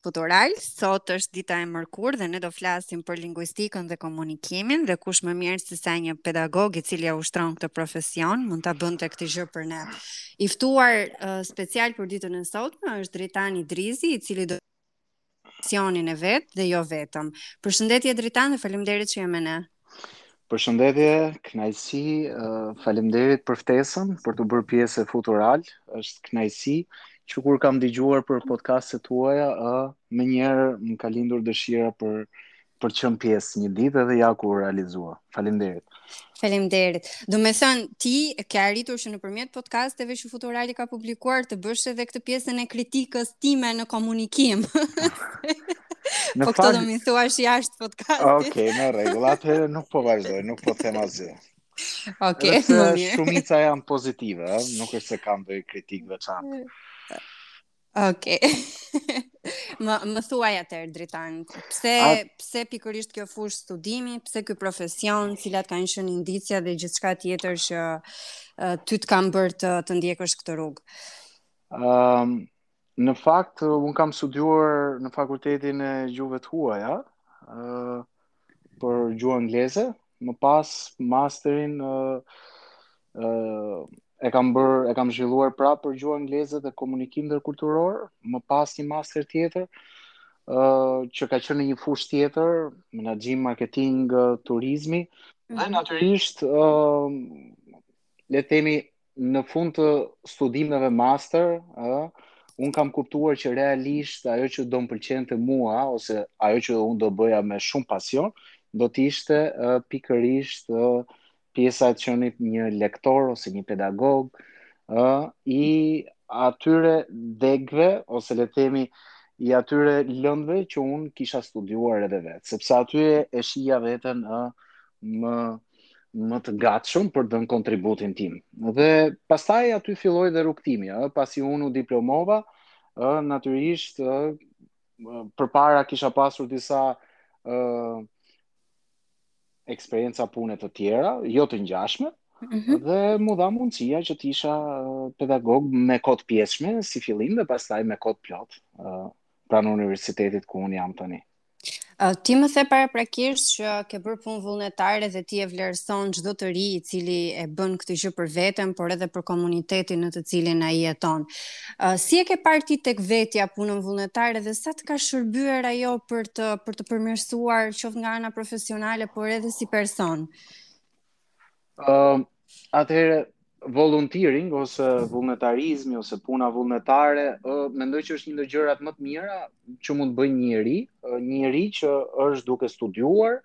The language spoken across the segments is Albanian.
Futural, sot është dita e mërkurë dhe ne do flasim për linguistikën dhe komunikimin dhe kush më mirë se sa një pedagog i cili e ushtron këtë profesion mund ta bënte këtë gjë për ne. I ftuar uh, special për ditën e sotme është Dritan Idrizi, i cili do profesionin e vet dhe jo vetëm. Përshëndetje Dritan dhe faleminderit që je me ne. Përshëndetje, kënaqësi, uh, faleminderit për ftesën, për t'u bërë pjesë e Futural. Është kënaqësi që kur kam dëgjuar për podcastet tuaja, ë uh, menjëherë më ka lindur dëshira për për të qenë pjesë një ditë edhe ja ku u realizua. Faleminderit. Faleminderit. Domethënë, ti ke arritur që nëpërmjet podcasteve që Futurali ka publikuar të bësh edhe këtë pjesën e kritikës time në komunikim. Në fakt po këto do m'i thuash jashtë podcastit. Oke, okay, në regull, atëherë nuk po vazhdoj, nuk po them asgjë. Oke, okay, më mirë. Shumica janë pozitive, nuk është se kam dhe kritikë dhe qanë. Okej. Okay. më më thuaj atëherë Dritan, pse A... pse pikërisht kjo fushë studimi, pse ky profesion, cilat kanë qenë indicia dhe gjithçka tjetër që uh, ty të kanë bërë të të ndjekësh këtë rrugë. Ëm um, në fakt un kam studiuar në fakultetin e gjuhëve të huaja. Ë uh, për gjuhën angleze, më pas masterin ë uh, e kam bërë, e kam zhvilluar prapë për gjuhën angleze dhe komunikim ndërkulturor, më pas një master tjetër ë uh, që ka qenë në një fushë tjetër, menaxhim, marketing, uh, turizmi. Dhe mhm. natyrisht ë uh, le të themi në fund të studimeve master, ë, un kam kuptuar që realisht ajo që do më pëlqente mua ose ajo që un do bëja me shumë pasion, do të ishte uh, pikërisht uh, pjesa e të qenit një lektor ose një pedagog uh, i atyre degve ose le të themi i atyre lëndëve që un kisha studiuar edhe vet, sepse aty e shija veten ë uh, më më të gatshëm për të dhënë kontributin tim. Dhe pastaj aty filloi dhe rrugëtimi, ë, pasi unë u diplomova, ë, natyrisht, ë, përpara kisha pasur disa ë eksperienca pune të tjera, jo të ngjashme, mm -hmm. dhe m'u dha mundësia që të isha pedagog me kohë të pjesshme si fillim dhe pastaj me kohë të plotë ë pranë universitetit ku unë jam tani. Ti më the paraprakisht që ke bërë punë vullnetare dhe ti e vlerëson çdo të ri i cili e bën këtë gjë për veten, por edhe për komunitetin në të cilin ai jeton. Si e ke parë ti tek vetja punën vullnetare dhe sa të ka shërbyer ajo për të për t'u përmirësuar qoftë nga ana profesionale, por edhe si person? Uh, atëherë, volunteering ose vullnetarizmi ose puna vullnetare, uh, mendoj që është një ndër gjërat më të mira që mund të bëjë një njeri, uh, një njeri që është duke studiuar,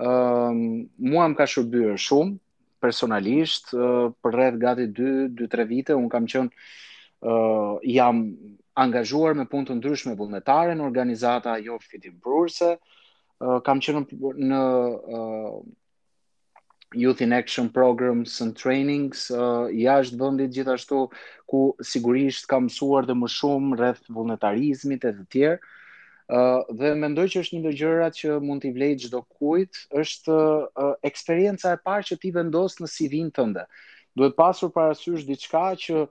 uh, mua më ka shërbyer shumë, personalisht, uh, për rreth gati 2-3 vite, unë kam qenë, uh, jam angazhuar me punë të ndryshme vullnetare në organizata jofitimprurëse, uh, kam qenë në, në uh, Youth in Action Programs and Trainings uh, jashtë vendit gjithashtu ku sigurisht kam mësuar dhe më shumë rreth vullnetarizmit e të tjerë. Uh, dhe mendoj që është një ndër gjërat që mund t'i vlejë çdokujt, është uh, eksperienca e parë që ti vendos në CV-n tënde. Duhet pasur parasysh diçka që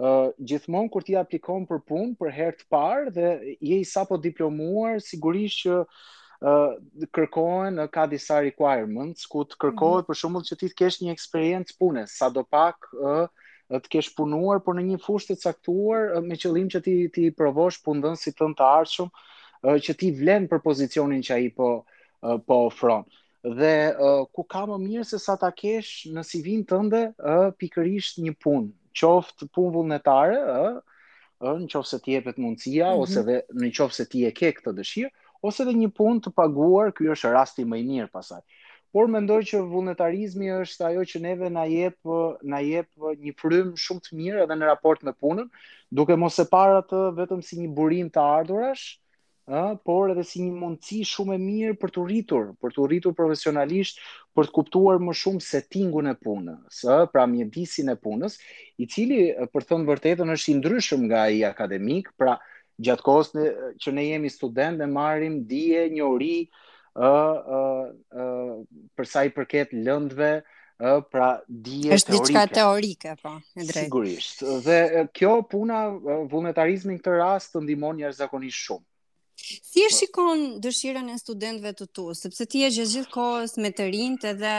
Uh, gjithmonë kur ti aplikon për punë për herë të parë dhe je i sapodiplomuar, sigurisht që uh, kërkohen ka disa requirements ku të kërkohet mm -hmm. për shembull që ti të kesh një eksperiencë pune, sadopak ë uh, të kesh punuar por në një fushë të caktuar uh, me qëllim që ti t'i provosh punëdhënësit tënd të ardhshëm uh, që ti vlen për pozicionin që ai po uh, po ofron. Dhe uh, ku ka më mirë sesa ta kesh në CV-n tënde uh, pikërisht një punë, qoftë punë vullnetare, uh, uh, në qoftë se të jepet mundësia mm -hmm. ose dhe në qoftë se ti e ke këtë dëshirë, ose dhe një punë të paguar, ky është rasti më i mirë pastaj. Por mendoj që vullnetarizmi është ajo që neve na jep na jep një frymë shumë të mirë edhe në raport me punën, duke mos e parë atë vetëm si një burim të ardhurash, ë, por edhe si një mundësi shumë e mirë për t'u rritur, për t'u rritur profesionalisht, për të kuptuar më shumë settingun e punës, ë, pra mjedisin e punës, i cili për të thënë vërtetën është i ndryshëm nga ai akademik, pra gjatë kohës në, që ne jemi studentë, ne marrim dije, njohuri, ë ë ë për sa i përket lëndëve, ë pra dije teorike. Është diçka teorike, po, e drejtë. Sigurisht. Dhe kjo puna vullnetarizmi në këtë rast të ndihmon jashtëzakonisht shumë. Si e shikon dëshirën e studentëve të tu, sepse ti je gjithë kohës me të rinjtë edhe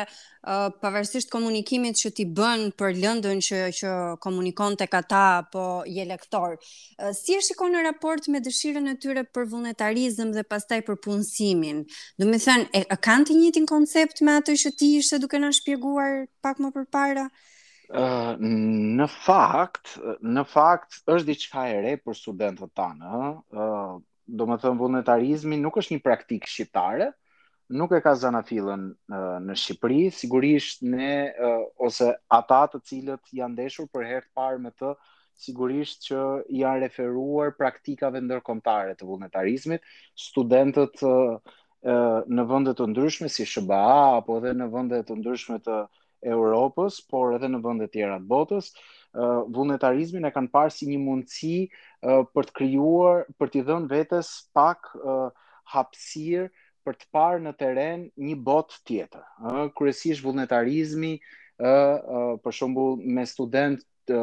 uh, pavarësisht komunikimit që ti bën për lëndën që që komunikon tek ata apo je lektor. Uh, si e shikon në raport me dëshirën e tyre për vullnetarizëm dhe pastaj për punësimin? Domethënë, e, e kanë të njëjtin koncept me atë që ti ishe duke na shpjeguar pak më përpara? Uh, në fakt, në fakt është diçka e re për studentët tanë, ëh. Uh, domethënë vullnetarizmi nuk është një praktikë shqiptare, nuk e ka zanafillën në Shqipëri, sigurisht ne ose ata të cilët janë ndeshur për herë të parë me të, sigurisht që janë referuar praktikave ndërkombëtare të vullnetarizmit, studentët në vende të ndryshme si SHBA apo edhe në vende të ndryshme të Europës, por edhe në vende të tjera të botës, vullnetarizmin e kanë parë si një mundësi për të krijuar, për t'i dhënë vetes pak hapësirë për të parë në terren një botë tjetër. Ë kryesisht vullnetarizmi, ë për shembull me student të,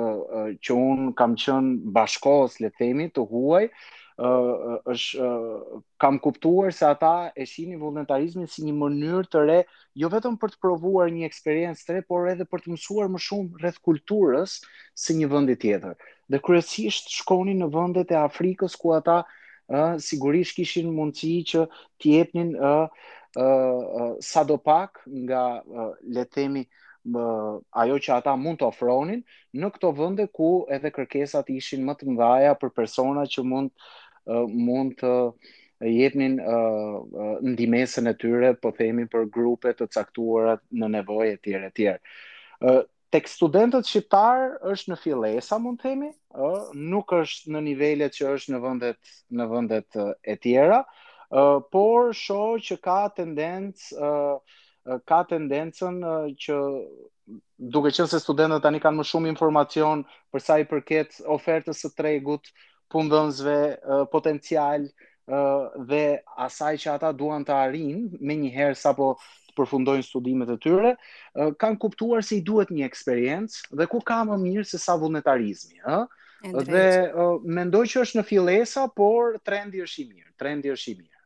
që un kam qen bashkohës le të themi të huaj, ë uh, është uh, kam kuptuar se ata e shihnin vullnetarizmin si një mënyrë të re, jo vetëm për të provuar një eksperiencë të re, por edhe për të mësuar më shumë rreth kulturës së një vendi tjetër. Dhe kryesisht shkonin në vendet e Afrikës ku ata ë uh, sigurisht kishin mundësi që të jepnin ë uh, uh, uh, sadopak nga uh, le të themi ajo që ata mund të ofronin në këto vende ku edhe kërkesat ishin më të mëdha për persona që mund uh, mund të jepnin uh, uh, ndihmesën e tyre, po themi për grupe të caktuara në nevojë etj etj. Uh, tek studentët shqiptar është në fillesa mund të themi, ë, uh, nuk është në nivelet që është në vendet në vendet e tjera, ë, uh, por shoh që ka tendencë ë uh, ka tendencën që duke qenë se studentët tani kanë më shumë informacion për sa i përket ofertës së tregut, punëdhënësve potencial dhe asaj që ata duan të arrijnë menjëherë sapo të përfundojnë studimet e tyre, kanë kuptuar se i duhet një eksperiencë dhe ku ka më mirë se sa vullnetarizmi, ë? Dhe mendoj që është në fillesa, por trendi është i mirë, trendi është i mirë.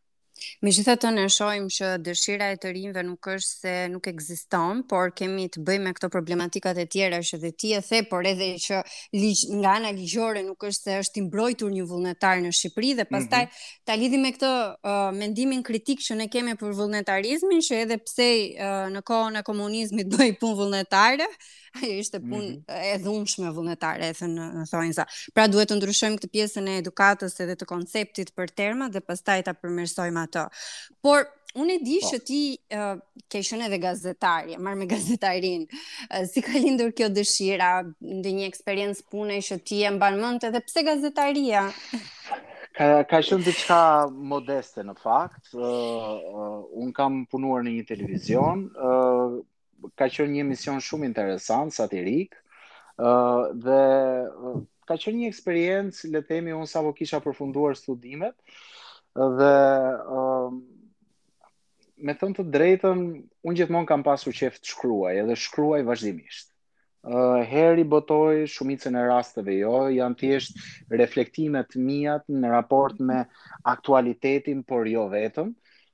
Megjithatë ne shohim që dëshira e të rinjve nuk është se nuk ekziston, por kemi të bëjmë me këto problematikat e tjera që dhe ti e the, por edhe që ligj, nga ana ligjore nuk është se është i mbrojtur një vullnetar në Shqipëri dhe pastaj mm -hmm. ta lidhim me këto uh, mendimin kritik që ne kemi për vullnetarizmin, që edhe pse uh, në kohën e komunizmit bëje punë vullnetare, Ajo ishte punë mm -hmm. e dhunshme vullnetare, e thënë në thonjza. Pra duhet të ndryshojmë këtë pjesën e edukatës edhe të konceptit për termat dhe pastaj ta përmirësojmë atë. Por unë e di po. që ti uh, ke qenë edhe gazetar, je marr me gazetarinë. Uh, si ka lindur kjo dëshira, ndonjë eksperiencë pune që ti e mban mend edhe pse gazetaria? Ka ka qenë diçka modeste në fakt. Uh, uh, un kam punuar në një televizion, uh, ka qenë një emision shumë interesant, satirik, uh, dhe uh, ka qenë një eksperiencë, le të themi unë sapo kisha përfunduar studimet dhe uh, me thënë të drejtën, unë gjithmonë kam pasur qejf të shkruaj, edhe shkruaj vazhdimisht. Uh, herë i botoj, shumicën e rasteve jo, janë thjesht reflektimet e mia në raport me aktualitetin, por jo vetëm.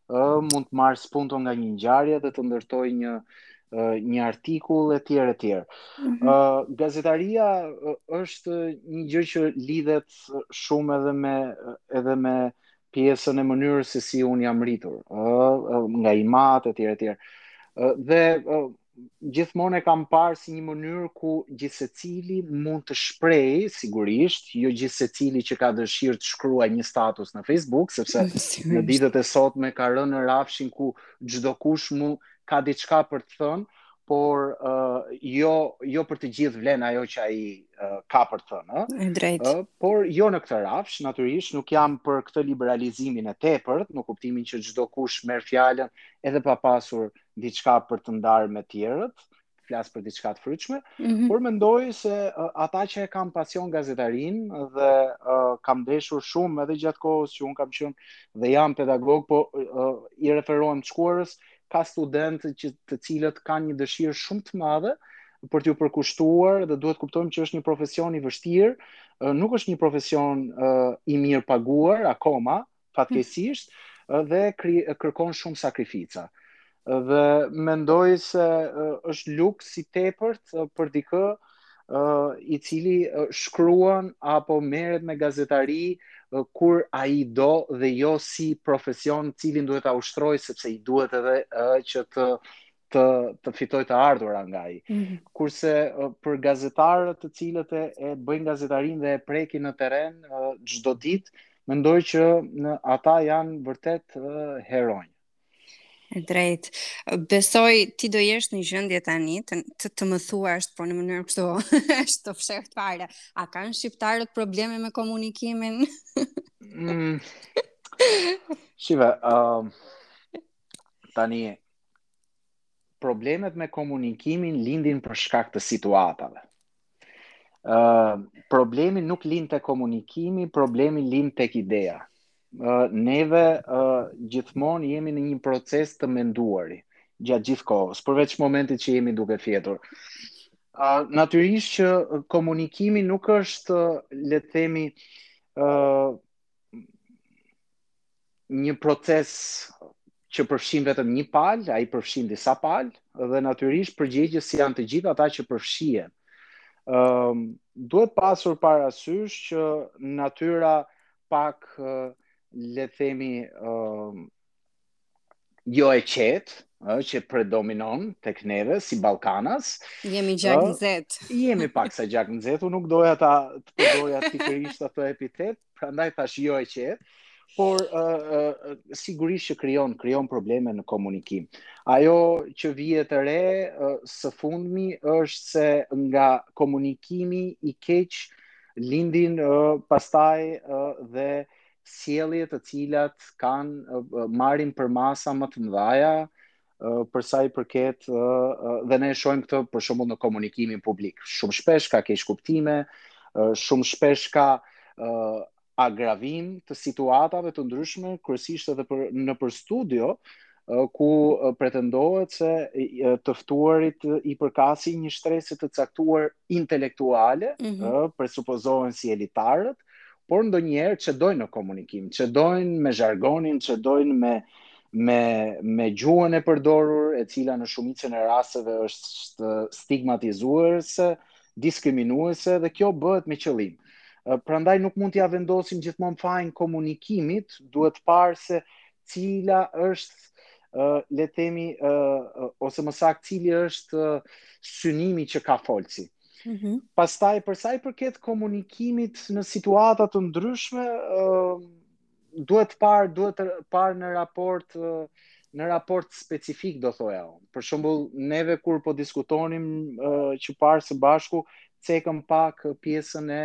Uh, mund të marr spunto nga një ngjarje dhe të ndërtoj një uh, një artikull e tjerë e tjerë. Mm -hmm. uh, gazetaria uh, është një gjë që lidhet shumë edhe me edhe me pjesën e mënyrës se si un jam rritur, uh, uh, nga im atë e tjerë e tjerë. Uh, dhe uh, gjithmonë e kam parë si një mënyrë ku gjithsecili mund të shprehë, sigurisht, jo gjithsecili që ka dëshirë të shkruajë një status në Facebook, sepse në ditët e sotme ka rënë në rafshin ku çdo kush mund ka diçka për të thënë, por uh, jo jo për të gjithë vlen ajo që ai uh, ka për të thënë, ëh. Drejtë. Uh, por jo në këtë rafsh, natyrisht nuk jam për këtë liberalizimin e tepërt, në kuptimin që çdo kush merr fjalën edhe pa pasur uh, diçka për të ndarë me të tjerët, flas për diçka të frytshme, mm -hmm. por mendoj se uh, ata që e kanë pasion gazetarinë dhe uh, kam ndeshur shumë edhe gjatë kohës që un kam qenë dhe jam pedagoge, po uh, i referohem të shkuarës, ka studentë që të cilët kanë një dëshirë shumë të madhe për t'iu përkushtuar dhe duhet të kuptojmë që është një profesion i vështirë, uh, nuk është një profesion uh, i mirëpaguar akoma, fatkeqësisht dhe kri, kërkon shumë sakrifica. Dhe mendoj se është luks i tepërt për dikë i cili shkruan apo merret me gazetari kur ai do dhe jo si profesion të cilin duhet ta ushtrojë sepse i duhet edhe që të të të fitojë të ardhura nga ai. Mm -hmm. Kurse për gazetarët të cilët e, e bëjnë gazetarinë dhe e prekin në terren çdo ditë, mendoj që në, ata janë vërtet heronj. E drejtë. Besoj ti do jesh në gjendje tani të të, të më thuash, po në mënyrë kështu është të fshehtë fare. A kanë shqiptarët probleme me komunikimin? mm. Shiva, um, tani problemet me komunikimin lindin për shkak të situatave. Ë uh, problemi nuk lind te komunikimi, problemi lind tek ideja. Ë uh, neve ë uh, gjithmonë jemi në një proces të menduarit gjatë gjithë kohës, përveç momentit që jemi duke fjetur. Ë uh, natyrisht që komunikimi nuk është le të themi ë uh, një proces që përfshin vetëm një palë, ai përfshin disa palë dhe natyrisht përgjegjës janë të gjithë ata që përfshihen. Ëm ehm, um, duhet pasur parasysh që natyra pak uh, le të themi ëm ehm, um, jo e qetë, ë që predominon tek neve si ballkanas. Jemi gjaknxehtë. Jemi paksa gjaknxehtë, unë nuk doja ta të përdoja pikërisht atë epitet, prandaj thashë jo e qetë, por uh, uh, sigurisht që krijon krijon probleme në komunikim. Ajo që vihet re uh, së fundmi është se nga komunikimi i keq lindin uh, pastaj uh, dhe sjellje të cilat kanë uh, marrin përmasa më të mëdha, për sa i përket dhe ne e shohim këtë për shembull në komunikimin publik. Shumë shpesh ka keqkuptime, shumë shpesh ka agravim të situatave të ndryshme, kryesisht edhe për nëpër studio ku pretendohet se të ftuarit i përkasin një shtrese të caktuar intelektuale, mm -hmm. presupozohen si elitarët, por ndonjëherë çedojnë në komunikim, çedojnë me zhargonin, çedojnë me me me gjuhën e përdorur, e cila në shumicën e rasteve është stigmatizuese, diskriminuese dhe kjo bëhet me qëllim. Prandaj nuk mund t'ia vendosim gjithmonë fajin komunikimit, duhet parë se cila është uh, le të themi uh, ose më saktë cili është uh, synimi që ka folësi. Mm -hmm. Pastaj për sa i përket komunikimit në situata të ndryshme, uh, duhet parë, duhet parë në raport në raport specifik do thoja unë. Për shembull, neve kur po diskutonim uh, që parë së bashku, cekëm pak pjesën e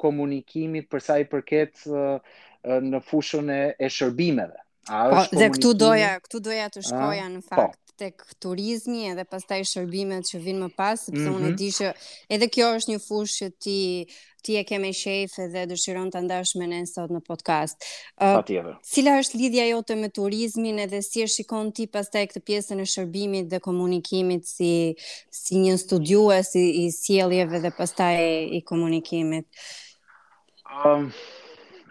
komunikimit për sa i përket uh, në fushën e, e shërbimeve. A është komunikimi? Dhe këtu doja, këtu doja të shkoja në po. fakt. tek turizmi edhe pastaj shërbimet që vijnë më pas, sepse mm -hmm. unë e mhm. di që edhe kjo është një fushë që ti ti e ke me qejf edhe dëshiron ta ndash me ne sot në podcast. Uh, Patjetër. Cila është lidhja jote me turizmin edhe si e shikon ti pastaj këtë pjesën e shërbimit dhe komunikimit si si një studiues i, i sjelljeve dhe pastaj i komunikimit? Um,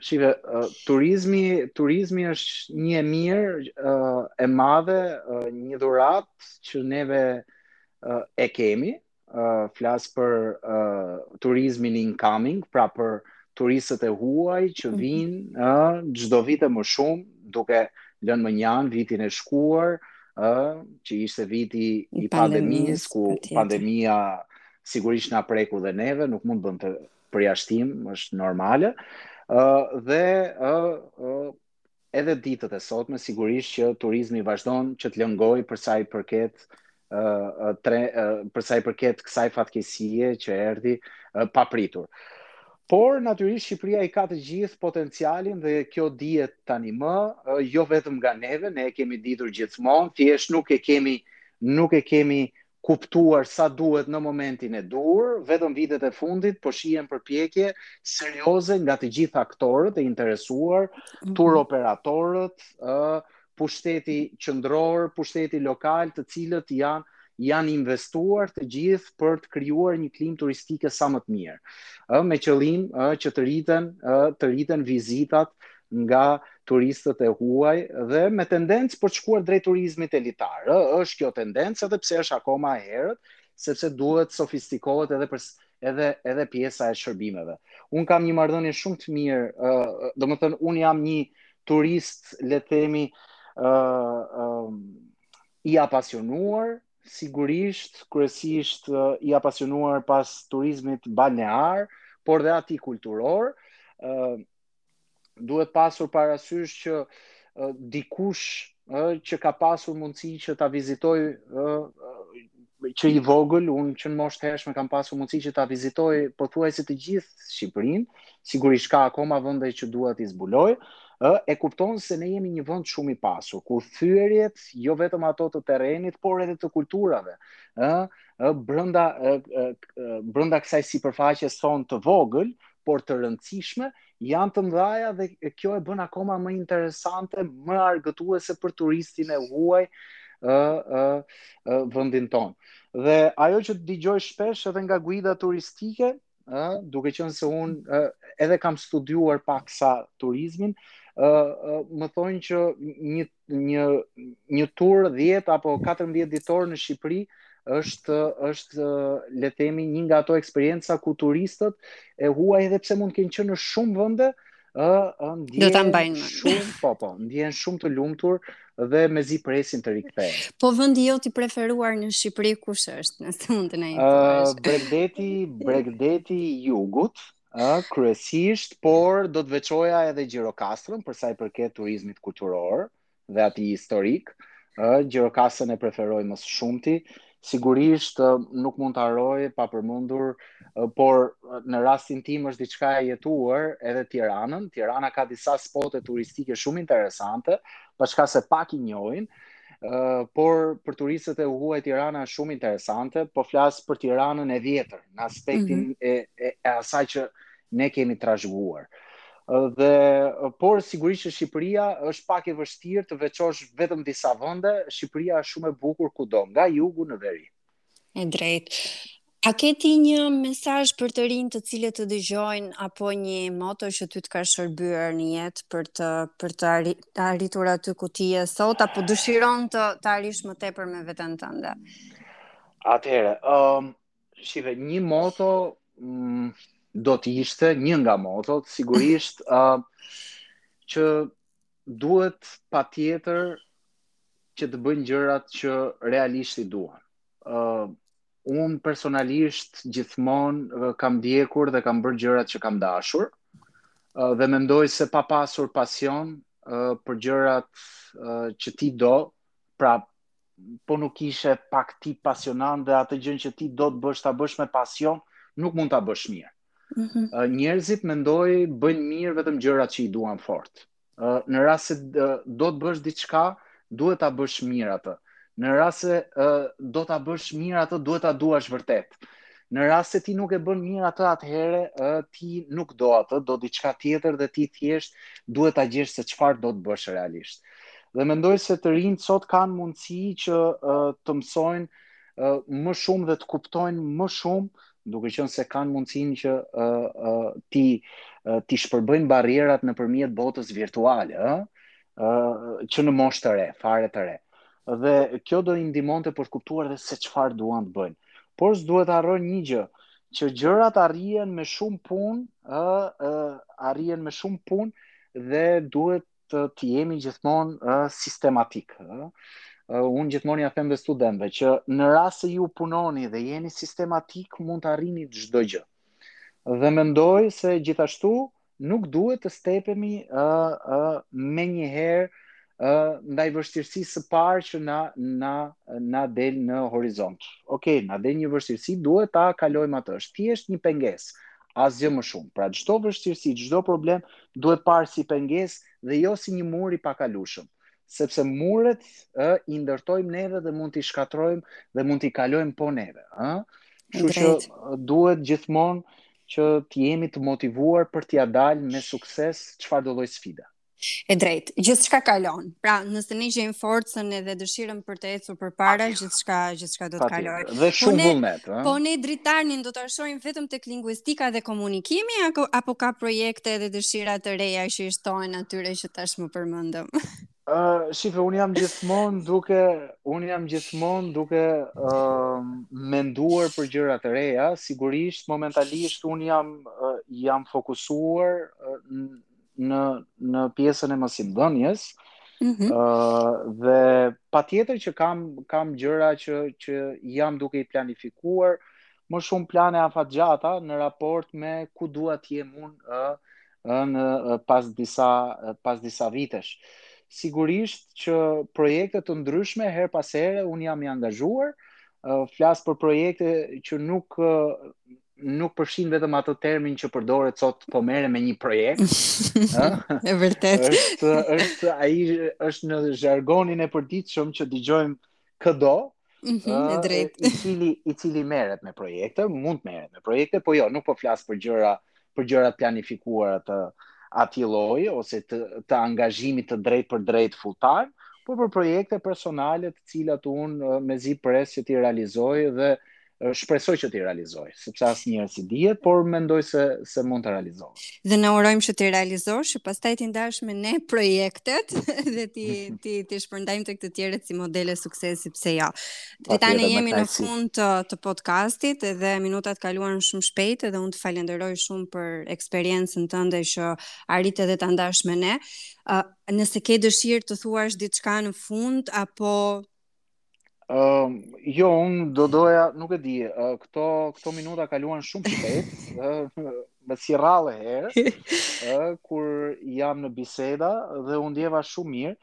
shive, uh, turizmi, turizmi është një e mirë, uh, e madhe, uh, një dhuratë që neve uh, e kemi, uh, flas për uh, turizmin incoming, pra për turistët e huaj që mhm. vijnë uh, çdo vit e më shumë, duke lënë mënjanë vitin e shkuar, uh, që ishte viti i pandemisë, ku pandemia sigurisht na preku dhe neve, nuk mund bënte përjashtim, është normale. Ë uh, dhe ë uh, uh, edhe ditët e sotme sigurisht që turizmi vazhdon që të lëngojë për sa i përket ë uh, tre uh, për sa i përket kësaj fatkeqësie që erdhi uh, papritur. Por natyrisht Shqipëria i ka të gjithë potencialin dhe kjo dihet tani më, uh, jo vetëm nga neve, ne e kemi ditur gjithmonë, thjesht nuk e kemi nuk e kemi kuptuar sa duhet në momentin e duhur, vetëm vitet e fundit po shihen përpjekje serioze nga të gjithë aktorët e interesuar, mhm. tur operatorët, ë pushteti qendror, pushteti lokal, të cilët janë janë investuar të gjithë për të krijuar një klimë turistike sa më të mirë. Ë me qëllim ë që të rriten ë të rriten vizitat nga turistët e huaj dhe me tendencë për të shkuar drejt turizmit elitar. Ë, është kjo tendencë edhe pse është akoma e herët, sepse duhet të sofistikohet edhe për edhe edhe pjesa e shërbimeve. Un kam një marrëdhënie shumë të mirë, ë, uh, domethënë un jam një turist, le të themi, ë, uh, uh, i apasionuar, sigurisht, kryesisht uh, i apasionuar pas turizmit balnear, por dhe atij kulturor, ë, uh, duhet pasur parasysh që uh, dikush uh, që ka pasur mundësi që ta vizitoj uh, që i vogël, unë që në moshë të hershme kam pasur mundësi që ta vizitoj pothuajse të gjithë Shqipërinë, sigurisht ka akoma vënde që dua t'i zbuloj, ë e kupton se ne jemi një vend shumë i pasur, ku thyerjet jo vetëm ato të terrenit, por edhe të kulturave, ë ë brenda ë brenda kësaj sipërfaqes son të vogël, por të rëndësishme, janë të mdhaja dhe kjo e bën akoma më interesante, më argëtuese për turistin e huaj ë ë ë vendin ton. Dhe ajo që dëgjoj shpesh edhe nga guida turistike, ë, duke qenë se un ë, edhe kam studiuar paksa turizmin, ë, ë, më thonë që një një një tur 10 apo 14 ditor në Shqipëri është është le të themi një nga ato eksperienca ku turistët e huaj edhe pse mund të kenë qenë në shumë vende, ë ndjen do ta mbajnë shumë, po po, ndihen shumë të lumtur dhe mezi presin të rikthehen. Po vendi jot i preferuar në Shqipëri kush është, nëse mund të na informosh? Ë bregdeti, bregdeti i jugut, ë kryesisht, por do të veçoja edhe Gjirokastrën për sa i përket turizmit kulturor dhe atij historik. ë Gjirokastrën e preferoj më së shumti. Sigurisht nuk mund ta harroj pa përmendur, por në rastin tim është diçka e jetuar edhe Tiranën. Tirana ka disa spote turistike shumë interesante, paçka se pak i njohin. Uh, por për turistët e huaj Tirana është shumë interesante, po flas për Tiranën e vjetër, në aspektin mm -hmm. e, e, e asaj që ne kemi trashëguar. Dhe por sigurisht që Shqipëria është pak e vështirë të veçosh vetëm disa vende, Shqipëria është shumë e bukur kudo, nga jugu në veri. E drejtë. A ke ti një mesazh për të rinjtë të cilët të dëgjojnë apo një moto që ty të ka shërbyer në jetë për të për të arritur aty ku ti je sot apo dëshiron ta arrish më tepër me veten tënde? Atëherë, ëm um, shive një moto um, do të ishte një nga motot, sigurisht ë uh, që duhet patjetër që të bëjnë gjërat që realisht i duan. Ë uh, unë personalisht gjithmonë kam ndjekur dhe kam bërë gjërat që kam dashur. Uh, dhe mendoj se pa pasur pasion uh, për gjërat uh, që ti do, pra po nuk ishe pak ti pasionant dhe atë gjën që ti do të bësh ta bësh me pasion, nuk mund ta bësh mirë. Mm -hmm. uh, njerëzit mendoj bëjnë mirë vetëm gjërat që i duan fort. Uh, në rast se uh, do të bësh diçka, duhet ta bësh mirë atë. Në rast se uh, do ta bësh mirë atë, duhet ta duash vërtet. Në rast se ti nuk e bën mirë atë atëherë, uh, ti nuk do atë, do diçka tjetër dhe ti thjesht duhet ta gjesh se çfarë do të bësh realisht. Dhe mendoj se të rinjtë sot kanë mundësi që uh, të mësojnë uh, më shumë dhe të kuptojnë më shumë duke qenë se kanë mundësinë që ë ë t'i t'i shpërbëjnë barrierat nëpërmjet botës virtuale, ë ë që në moshë të re, fare të re. Dhe kjo do i ndihmonte për të kuptuar dhe se çfarë duan të bëjnë. Por s'duhet të harrojnë një gjë, që gjërat arrihen me shumë punë, ë ë arrihen me shumë punë dhe duhet të, të jemi gjithmonë uh, sistematikë. Uh, unë gjithmonë ia them dhe studentëve që në rast se ju punoni dhe jeni sistematikë mund të arrini çdo gjë. Dhe mendoj se gjithashtu nuk duhet të stepemi ë uh, uh, menjëherë uh, ndaj vështirësisë së parë që na na na del në horizont. Okej, okay, na del një vështirësi, duhet ta kalojmë atë. Është thjesht një pengesë. asgjë më shumë. Pra çdo vështirësi, çdo problem duhet parë si pengesë dhe jo si një mur i pakalueshëm, sepse muret ë i ndërtojmë neve dhe mund t'i shkatërrojmë dhe mund t'i kalojmë po neve, ë. Kështu që duhet gjithmonë që të jemi të motivuar për t'ia dalë me sukses çfarëdo lloj sfide. E drejtë, gjithçka kalon. Pra, nëse ne gjejmë forcën edhe dëshirën për të ecur përpara, gjithçka gjithçka do të kalojë. Dhe po shumë vullnet, ëh. Po ne Dritanin do ta shohim vetëm tek linguistika dhe komunikimi apo apo ka projekte edhe dëshira të reja që i shtohen atyre që tashmë përmendëm. Ëh, uh, shiko, un jam gjithmonë duke un jam gjithmonë duke ëh uh, menduar për gjëra të reja, sigurisht momentalisht un jam uh, jam fokusuar uh, në në pjesën e mësimdhënies. Mm -hmm. uh, dhe patjetër që kam kam gjëra që që jam duke i planifikuar më shumë plane afatgjata në raport me ku dua të jem unë uh, në pas disa pas disa vitesh. Sigurisht që projekte të ndryshme herë pas here un jam i angazhuar, uh, flas për projekte që nuk uh, nuk përfshijnë vetëm atë termin që përdoret sot po merrem me një projekt. E vërtetë. Është është ai është në zhargonin e përditshëm që dëgjojmë këdo. Mm -hmm, e drejtë. I cili i cili merret me projekte, mund të merret me projekte, po jo, nuk po flas për gjëra për gjëra të planifikuara të atij lloji ose të të angazhimit të drejtpërdrejtë full time, por për projekte personale të cilat un mezi pres që t'i realizoj dhe shpresoj që t'i realizoj, sepse asnjëherë s'i dihet, por mendoj se, se mund t'i realizoj. Dhe ne urojmë që t'i realizosh, që pastaj t'i ndash me ne projektet dhe t'i, t'i, t'i shpërndajmë tek të tjerët si modele suksesi, pse jo. Jo. Dritan, ne jemi në fund të, të podcastit dhe minutat kaluan shumë shpejt dhe unë të falenderoj shumë për eksperiencën tënde që arrite dhe ta ndash me ne. Uh, nëse ke dëshirë të thuash diçka në fund, apo Uh, jo, unë do doja, nuk e di, uh, këto, këto minuta kaluan shumë shpejt, uh, më si rrallë herë, uh, kur jam në biseda dhe u ndjeva shumë mirë,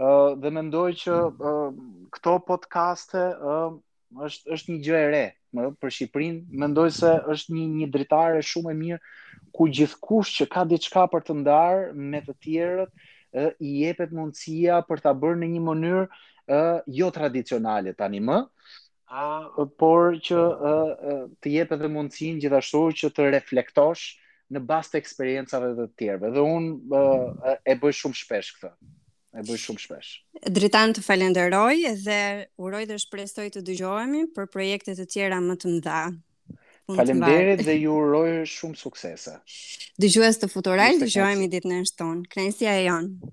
uh, dhe mendoj që uh, këto podcaste uh, është, është një gjë e re, më për Shqipërinë, mendoj se është një një dritare shumë e mirë ku gjithkush që ka diçka për të ndarë me të tjerët, ë i jepet mundësia për ta bërë në një mënyrë ë jo tradicionale tani më, ë por që ë të jep edhe mundësinë gjithashtu që të reflektosh në bazë të eksperiencave të të tjerëve. Dhe unë e bëj shumë shpesh këtë. e bëj shumë shpesh. Dritan të falenderoj dhe uroj dhe shpresoj të dëgjohemi për projekte të tjera më të mëdha. Faleminderit dhe ju uroj shumë suksese. Dëgjues të Futural, dëgjohemi ditën e shtunë. Kënaqësia e jonë.